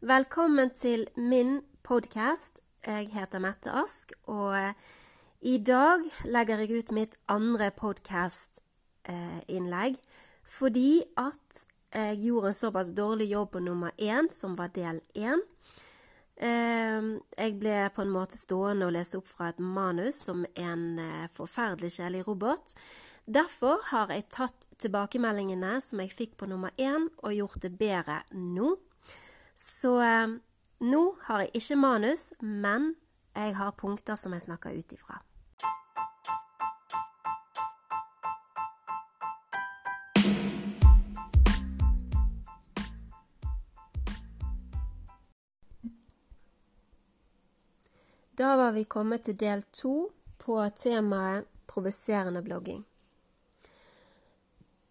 Velkommen til min podkast. Jeg heter Mette Ask, og eh, i dag legger jeg ut mitt andre podkastinnlegg fordi at jeg gjorde en såpass dårlig jobb på nummer én, som var del én. Eh, jeg ble på en måte stående og lese opp fra et manus som en eh, forferdelig kjedelig robot. Derfor har jeg tatt tilbakemeldingene som jeg fikk på nummer én, og gjort det bedre nå. Så eh, nå har jeg ikke manus, men jeg har punkter som jeg snakker ut ifra. Da var vi kommet til del to på temaet provoserende blogging.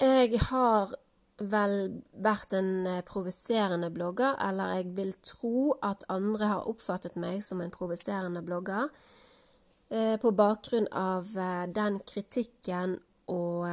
Jeg har vel vært en eh, provoserende blogger, eller jeg vil tro at andre har oppfattet meg som en provoserende blogger, eh, på bakgrunn av eh, den kritikken og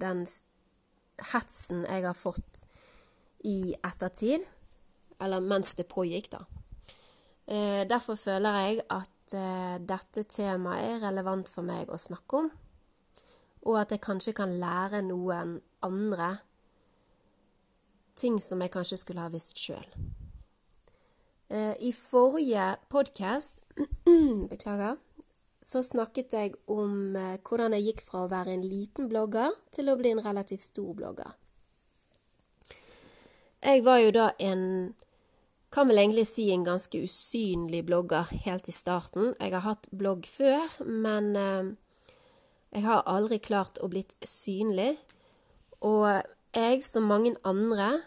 den hetsen jeg har fått i ettertid, eller mens det pågikk, da. Derfor føler jeg at dette temaet er relevant for meg å snakke om og at jeg kanskje kan lære noen andre ting som jeg kanskje skulle ha visst sjøl. Eh, I forrige podkast Beklager. Så snakket jeg om eh, hvordan jeg gikk fra å være en liten blogger til å bli en relativt stor blogger. Jeg var jo da en kan vel egentlig si en ganske usynlig blogger helt i starten. Jeg har hatt blogg før, men eh, jeg har aldri klart å blitt synlig, og jeg, som mange andre,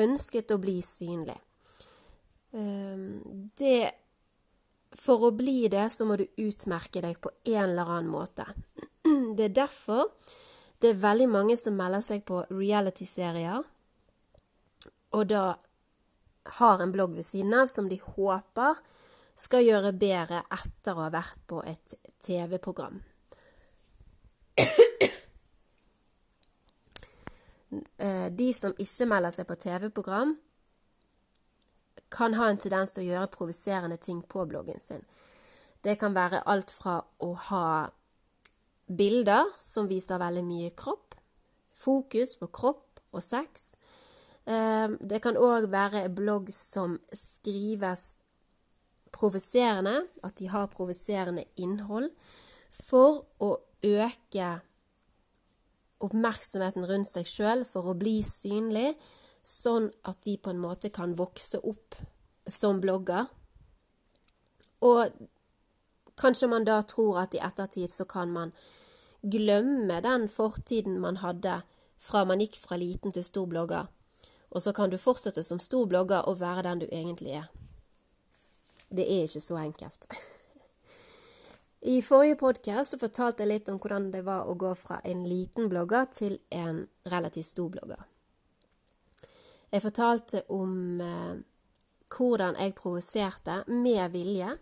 ønsket å bli synlig. Ehm, det For å bli det, så må du utmerke deg på en eller annen måte. Det er derfor det er veldig mange som melder seg på reality-serier, og da har en blogg ved siden av som de håper skal gjøre bedre etter å ha vært på et TV-program. De som ikke melder seg på TV-program, kan ha en tendens til å gjøre provoserende ting på bloggen sin. Det kan være alt fra å ha bilder som viser veldig mye kropp, fokus på kropp og sex. Eh, det kan òg være blogg som skrives provoserende, at de har provoserende innhold, for å øke oppmerksomheten rundt seg sjøl for å bli synlig, sånn at de på en måte kan vokse opp som blogger. Og kanskje man da tror at i ettertid så kan man glemme den fortiden man hadde fra man gikk fra liten til stor blogger, og så kan du fortsette som stor blogger og være den du egentlig er. Det er ikke så enkelt. I forrige podkast fortalte jeg litt om hvordan det var å gå fra en liten blogger til en relativt stor blogger. Jeg fortalte om eh, hvordan jeg provoserte med vilje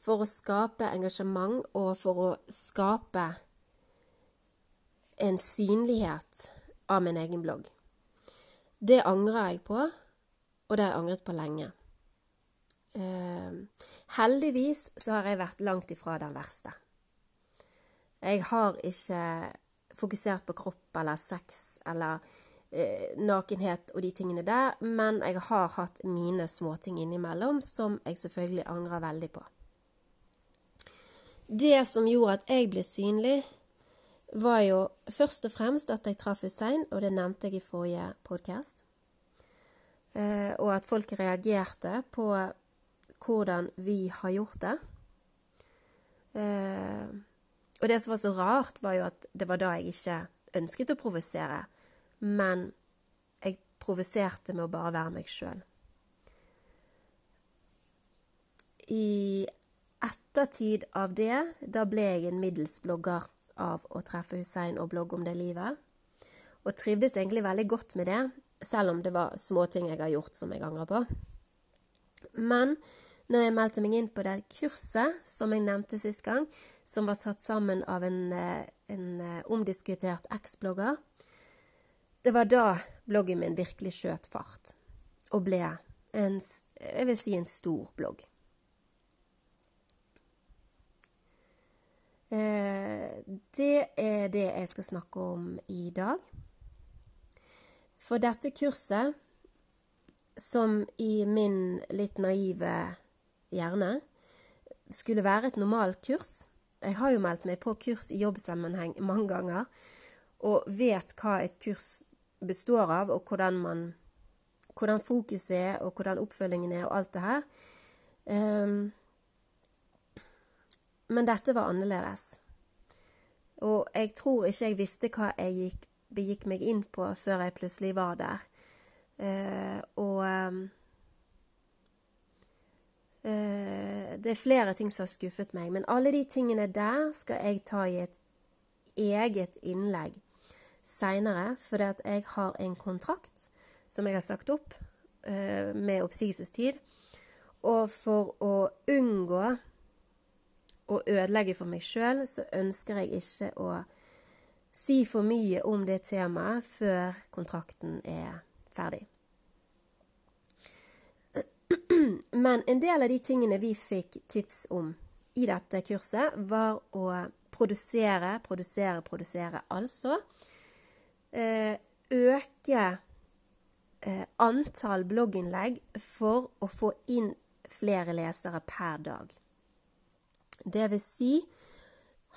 for å skape engasjement og for å skape en synlighet av min egen blogg. Det angrer jeg på, og det har jeg angret på lenge. Eh, heldigvis så har jeg vært langt ifra den verste. Jeg har ikke fokusert på kropp eller sex eller eh, nakenhet og de tingene der, men jeg har hatt mine småting innimellom som jeg selvfølgelig angrer veldig på. Det som gjorde at jeg ble synlig, var jo først og fremst at jeg traff Hussein, og det nevnte jeg i forrige podkast. Eh, og at folk reagerte på hvordan vi har gjort det. Eh, og det som var så rart, var jo at det var da jeg ikke ønsket å provosere, men jeg provoserte med å bare være meg sjøl. I ettertid av det, da ble jeg en middels blogger av å treffe Hussein og blogge om det livet. Og trivdes egentlig veldig godt med det, selv om det var småting jeg har gjort som jeg angrer på. Men når jeg meldte meg inn på det kurset som jeg nevnte sist gang, som var satt sammen av en, eh, en eh, omdiskutert eks-blogger, det var da bloggen min virkelig skjøt fart. og ble en, jeg vil si en stor blogg. Eh, det er det jeg skal snakke om i dag. For dette kurset, som i min litt naive hjerne skulle være et normalt kurs Jeg har jo meldt meg på kurs i jobbsammenheng mange ganger, og vet hva et kurs består av, og hvordan man hvordan fokuset er, og hvordan oppfølgingen er, og alt det her. Um, men dette var annerledes. Og jeg tror ikke jeg visste hva jeg gikk, begikk meg inn på før jeg plutselig var der. Uh, og um, det er flere ting som har skuffet meg, men alle de tingene der skal jeg ta i et eget innlegg seinere, fordi at jeg har en kontrakt som jeg har sagt opp uh, med oppsigelsestid. Og for å unngå å ødelegge for meg sjøl, så ønsker jeg ikke å si for mye om det temaet før kontrakten er ferdig. Men en del av de tingene vi fikk tips om i dette kurset, var å produsere, produsere, produsere. Altså eh, øke eh, antall blogginnlegg for å få inn flere lesere per dag. Det vil si,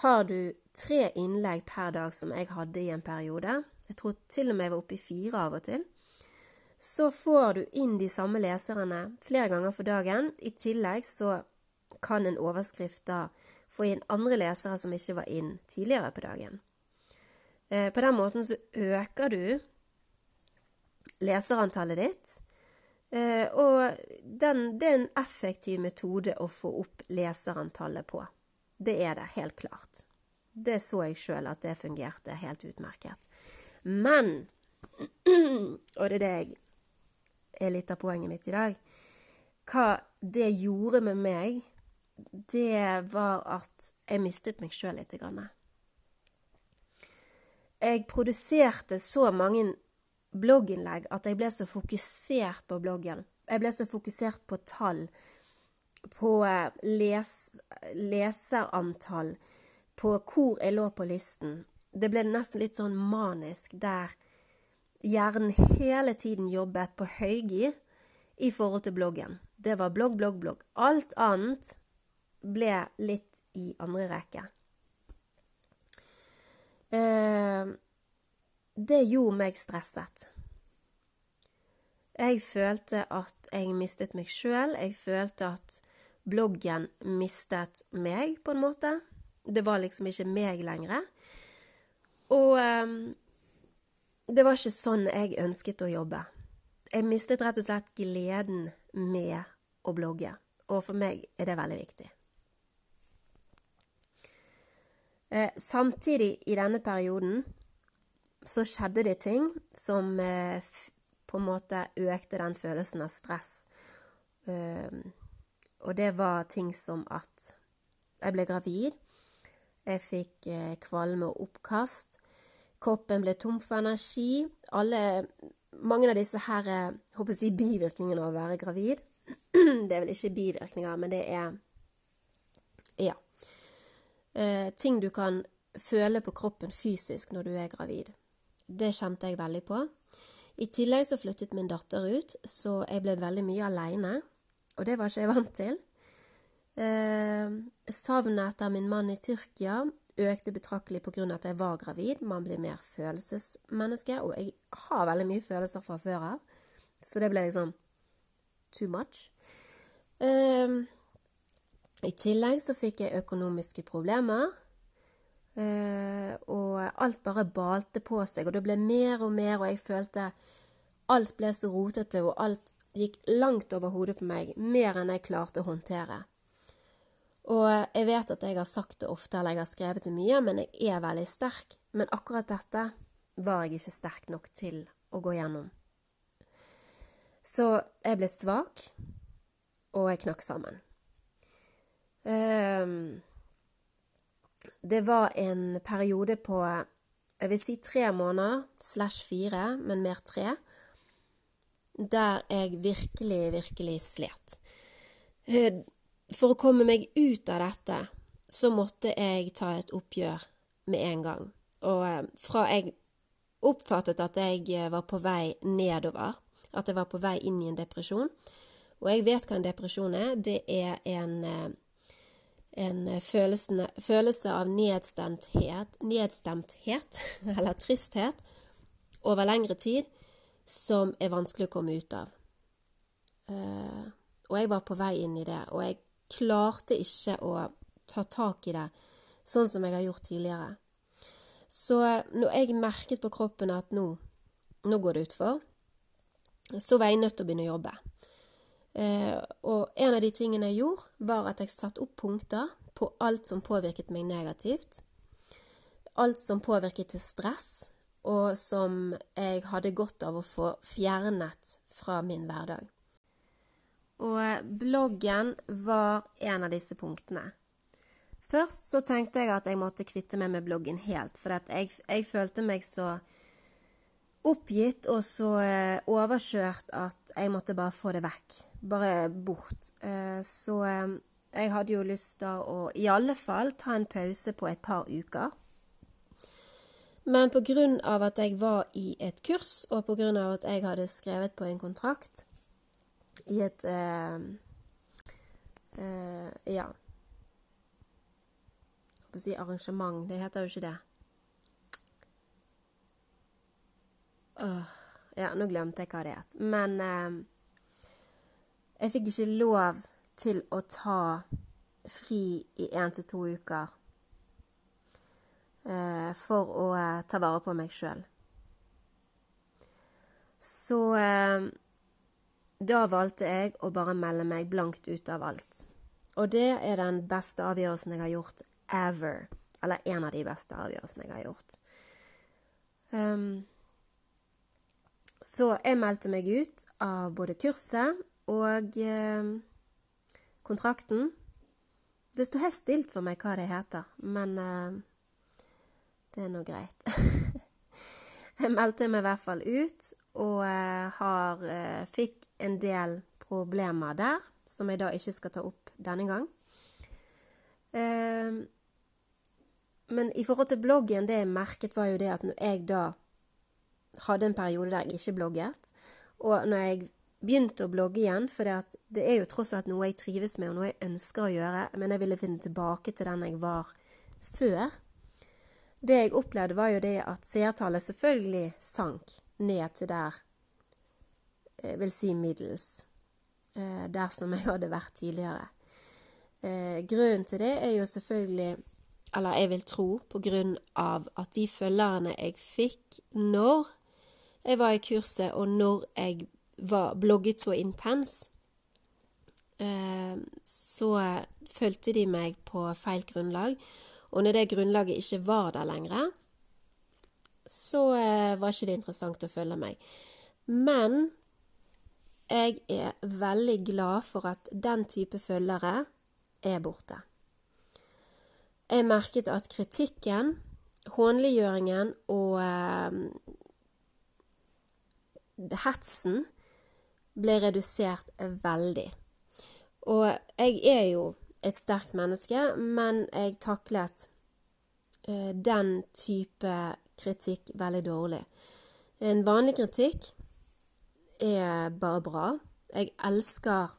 har du tre innlegg per dag, som jeg hadde i en periode, jeg tror til og med jeg var oppe i fire av og til, så får du inn de samme leserne flere ganger for dagen. I tillegg så kan en overskrift da få inn andre lesere som ikke var inn tidligere på dagen. Eh, på den måten så øker du leserantallet ditt, Eh, og den, det er en effektiv metode å få opp leserantallet på. Det er det, helt klart. Det så jeg sjøl at det fungerte helt utmerket. Men, og det er det jeg er litt av poenget mitt i dag, hva det gjorde med meg, det var at jeg mistet meg sjøl lite grann. Jeg produserte så mange blogginnlegg at jeg ble så fokusert på bloggen. Jeg ble så fokusert på tall, på eh, les, leserantall, på hvor jeg lå på listen. Det ble nesten litt sånn manisk der hjernen hele tiden jobbet på høygir i forhold til bloggen. Det var blogg, blogg, blogg. Alt annet ble litt i andre rekke. Eh, det gjorde meg stresset. Jeg følte at jeg mistet meg sjøl. Jeg følte at bloggen mistet meg, på en måte. Det var liksom ikke meg lenger. Og um, det var ikke sånn jeg ønsket å jobbe. Jeg mistet rett og slett gleden med å blogge. Og for meg er det veldig viktig. Eh, samtidig i denne perioden så skjedde det ting som eh, på en måte økte den følelsen av stress. Eh, og det var ting som at jeg ble gravid. Jeg fikk eh, kvalme og oppkast. Kroppen ble tom for energi. Alle, mange av disse her er håper jeg, bivirkningene av å være gravid Det er vel ikke bivirkninger, men det er Ja. Eh, ting du kan føle på kroppen fysisk når du er gravid. Det kjente jeg veldig på. I tillegg så flyttet min datter ut, så jeg ble veldig mye aleine. Og det var ikke jeg vant til. Eh, savnet etter min mann i Tyrkia økte betraktelig pga. at jeg var gravid. Man blir mer følelsesmenneske, og jeg har veldig mye følelser fra før av. Så det ble liksom too much. Eh, I tillegg så fikk jeg økonomiske problemer. Uh, og alt bare balte på seg, og det ble mer og mer, og jeg følte alt ble så rotete, og alt gikk langt over hodet på meg, mer enn jeg klarte å håndtere. Og jeg vet at jeg har sagt det ofte, eller jeg har skrevet det mye, men jeg er veldig sterk. Men akkurat dette var jeg ikke sterk nok til å gå gjennom. Så jeg ble svak, og jeg knakk sammen. Um, det var en periode på jeg vil si tre måneder slash fire, men mer tre, der jeg virkelig, virkelig slet. Eh, for å komme meg ut av dette, så måtte jeg ta et oppgjør med en gang. Og eh, fra jeg oppfattet at jeg eh, var på vei nedover, at jeg var på vei inn i en depresjon Og jeg vet hva en depresjon er. Det er en, en følelse, følelse av nedstemthet, nedstemthet, eller tristhet, over lengre tid, som er vanskelig å komme ut av. Og jeg var på vei inn i det, og jeg klarte ikke å ta tak i det sånn som jeg har gjort tidligere. Så når jeg merket på kroppen at nå, nå går det utfor, så var jeg nødt til å begynne å jobbe. Eh, og en av de tingene jeg gjorde, var at jeg satte opp punkter på alt som påvirket meg negativt. Alt som påvirket til stress, og som jeg hadde godt av å få fjernet fra min hverdag. Og bloggen var en av disse punktene. Først så tenkte jeg at jeg måtte kvitte meg med bloggen helt, for jeg, jeg, følte meg så oppgitt og så eh, overkjørt at jeg måtte bare få det vekk. Bare bort. Eh, så eh, jeg hadde jo lyst til å i alle fall ta en pause på et par uker. Men av at jeg var i et kurs, og av at jeg hadde skrevet på en kontrakt, i et eh, eh, Ja. Jeg å si arrangement. Det heter jo ikke det. Åh, ja, nå glemte jeg hva det het. Men eh, jeg fikk ikke lov til å ta fri i én til to uker eh, for å ta vare på meg sjøl. Så da valgte jeg å bare melde meg blankt ut av alt. Og det er den beste avgjørelsen jeg har gjort ever. Eller en av de beste avgjørelsene jeg har gjort. Um, så jeg meldte meg ut av både kurset og um, kontrakten. Det står helt stilt for meg hva det heter, men uh, det er nå greit. jeg meldte meg i hvert fall ut, og uh, har, uh, fikk en del problemer der, som jeg da ikke skal ta opp denne gang. Uh, men i forhold til bloggen, det jeg merket, var jo det at når jeg da hadde en periode der jeg ikke blogget, og når jeg begynte å blogge igjen, for det er jo tross alt noe jeg trives med, og noe jeg ønsker å gjøre, men jeg ville finne tilbake til den jeg var før. Det jeg opplevde, var jo det at seertallet selvfølgelig sank ned til der jeg vil si middels, eh, der som jeg hadde vært tidligere. Eh, grunnen til det er jo selvfølgelig, eller jeg vil tro, på grunn av at de følgerne jeg fikk når jeg var i kurset, og når jeg var blogget så intens, eh, så fulgte de meg på feil grunnlag. Og når det grunnlaget ikke var der lenger, så var ikke det interessant å følge meg. Men jeg er veldig glad for at den type følgere er borte. Jeg merket at kritikken, hånliggjøringen og eh, hetsen ble redusert veldig. Og jeg er jo et sterkt menneske, men jeg taklet eh, den type kritikk veldig dårlig. En vanlig kritikk er bare bra. Jeg elsker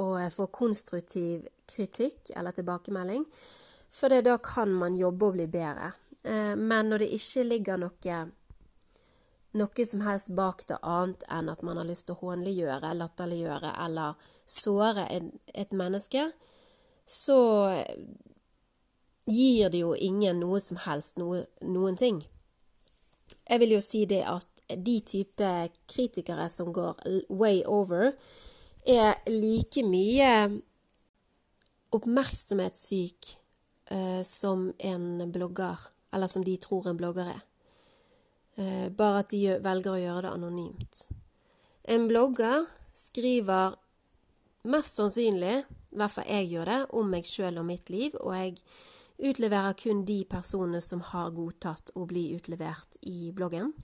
å få konstruktiv kritikk eller tilbakemelding, for da kan man jobbe og bli bedre. Eh, men når det ikke ligger noe, noe som helst bak det annet enn at man har lyst til å hånliggjøre, latterliggjøre eller såre et menneske, så gir det jo ingen noe som helst noe, noen ting. Jeg vil jo si det at de type kritikere som går way over, er like mye oppmerksomhetssyk eh, som en blogger, eller som de tror en blogger er. Eh, bare at de velger å gjøre det anonymt. En blogger skriver mest sannsynlig, i hvert fall jeg gjør det, om meg sjøl og mitt liv, og jeg utleverer kun de personene som har godtatt å bli utlevert i bloggen.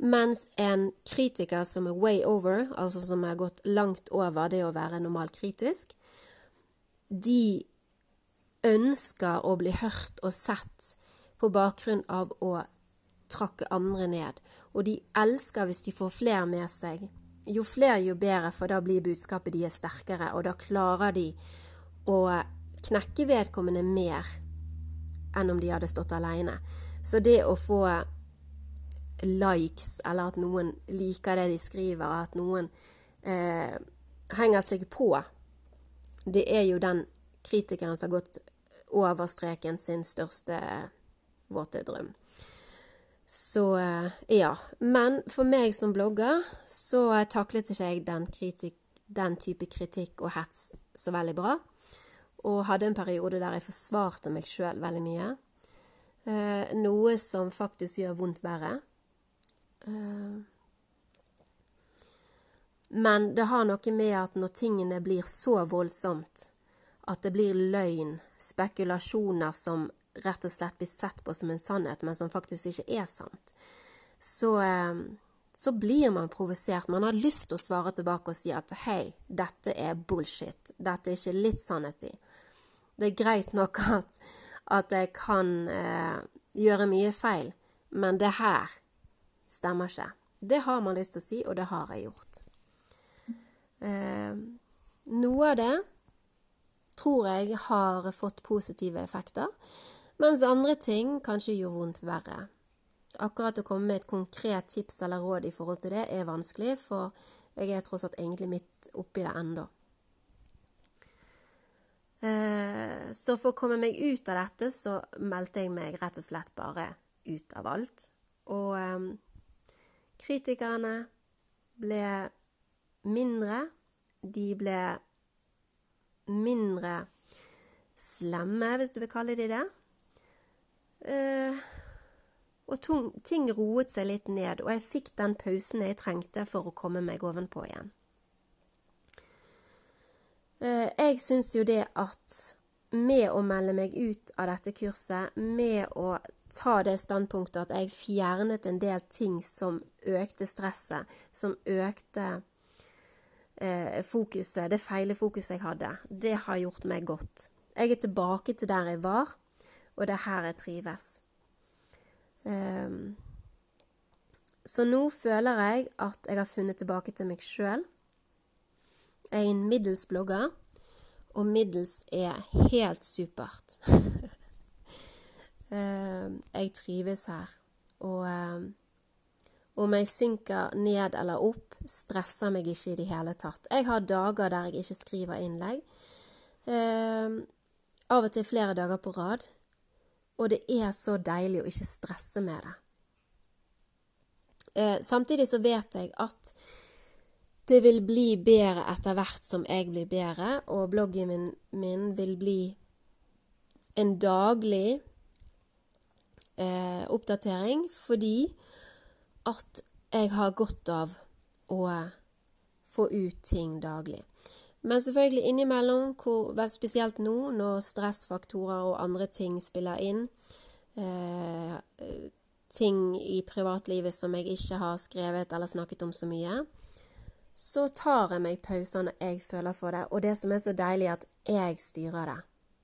Mens en kritiker som er way over, altså som har gått langt over det å være normalt kritisk, de ønsker å bli hørt og sett på bakgrunn av å trakke andre ned. Og de elsker hvis de får flere med seg. Jo flere, jo bedre, for da blir budskapet de er sterkere, og da klarer de å knekke vedkommende mer enn om de hadde stått alene. Så det å få likes, eller at noen liker det de skriver, at noen eh, henger seg på, det er jo den kritikeren som har gått over streken sin største våte drøm. Så eh, ja. Men for meg som blogger så taklet ikke jeg den, kritik, den type kritikk og hets så veldig bra. Og hadde en periode der jeg forsvarte meg sjøl veldig mye. Eh, noe som faktisk gjør vondt verre. Eh, men det har noe med at når tingene blir så voldsomt, at det blir løgn, spekulasjoner som rett og slett blir sett på som en sannhet, men som faktisk ikke er sant, så, eh, så blir man provosert. Man har lyst til å svare tilbake og si at hei, dette er bullshit. Dette er ikke litt sannhet i. Det er greit nok at, at jeg kan eh, gjøre mye feil, men det her stemmer ikke. Det har man lyst til å si, og det har jeg gjort. Eh, noe av det tror jeg har fått positive effekter, mens andre ting kanskje gjør vondt verre. Akkurat å komme med et konkret tips eller råd i forhold til det er vanskelig, for jeg er tross alt egentlig midt oppi det ennå. Eh, så for å komme meg ut av dette, så meldte jeg meg rett og slett bare ut av alt. Og um, kritikerne ble mindre. De ble mindre slemme, hvis du vil kalle de det. Uh, og ting roet seg litt ned, og jeg fikk den pausen jeg trengte for å komme meg ovenpå igjen. Eh, jeg syns jo det at med å melde meg ut av dette kurset, med å ta det standpunktet at jeg fjernet en del ting som økte stresset, som økte eh, fokuset, det feile fokuset jeg hadde, det har gjort meg godt. Jeg er tilbake til der jeg var, og det er her jeg trives. Um, så nå føler jeg at jeg har funnet tilbake til meg sjøl. Jeg er en middels blogger, og middels er helt supert. Ehm, jeg trives her. Og ehm, om jeg synker ned eller opp, stresser meg ikke i det hele tatt. Jeg har dager der jeg ikke skriver innlegg. Av og til flere dager på rad. Og det er så deilig å ikke stresse med det. Eh, samtidig så vet jeg at det vil bli bedre etter hvert som jeg blir bedre, og bloggen min, min vil bli en daglig eh, oppdatering fordi at jeg har godt av å få ut ting daglig. Men selvfølgelig innimellom, hvor, spesielt nå når stressfaktorer og andre ting spiller inn, eh, ting i privatlivet som jeg ikke har skrevet eller snakket om så mye, så tar jeg meg pauser når jeg føler for det. Og det som er så deilig, er at jeg styrer det.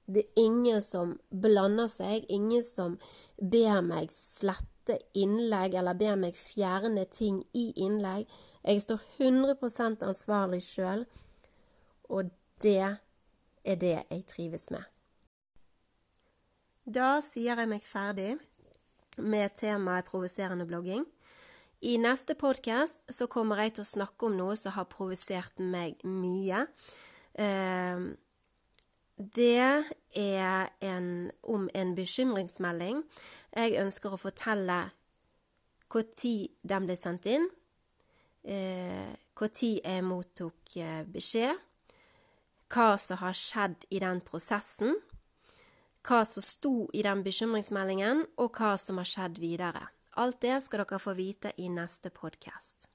Det er ingen som blander seg, ingen som ber meg slette innlegg eller ber meg fjerne ting i innlegg. Jeg står 100% ansvarlig sjøl, og det er det jeg trives med. Da sier jeg meg ferdig med temaet provoserende blogging. I neste podkast så kommer jeg til å snakke om noe som har provosert meg mye. Eh, det er en, om en bekymringsmelding. Jeg ønsker å fortelle når den ble sendt inn, når eh, jeg mottok eh, beskjed, hva som har skjedd i den prosessen, hva som sto i den bekymringsmeldingen, og hva som har skjedd videre. Alt det skal dere få vite i neste podkast.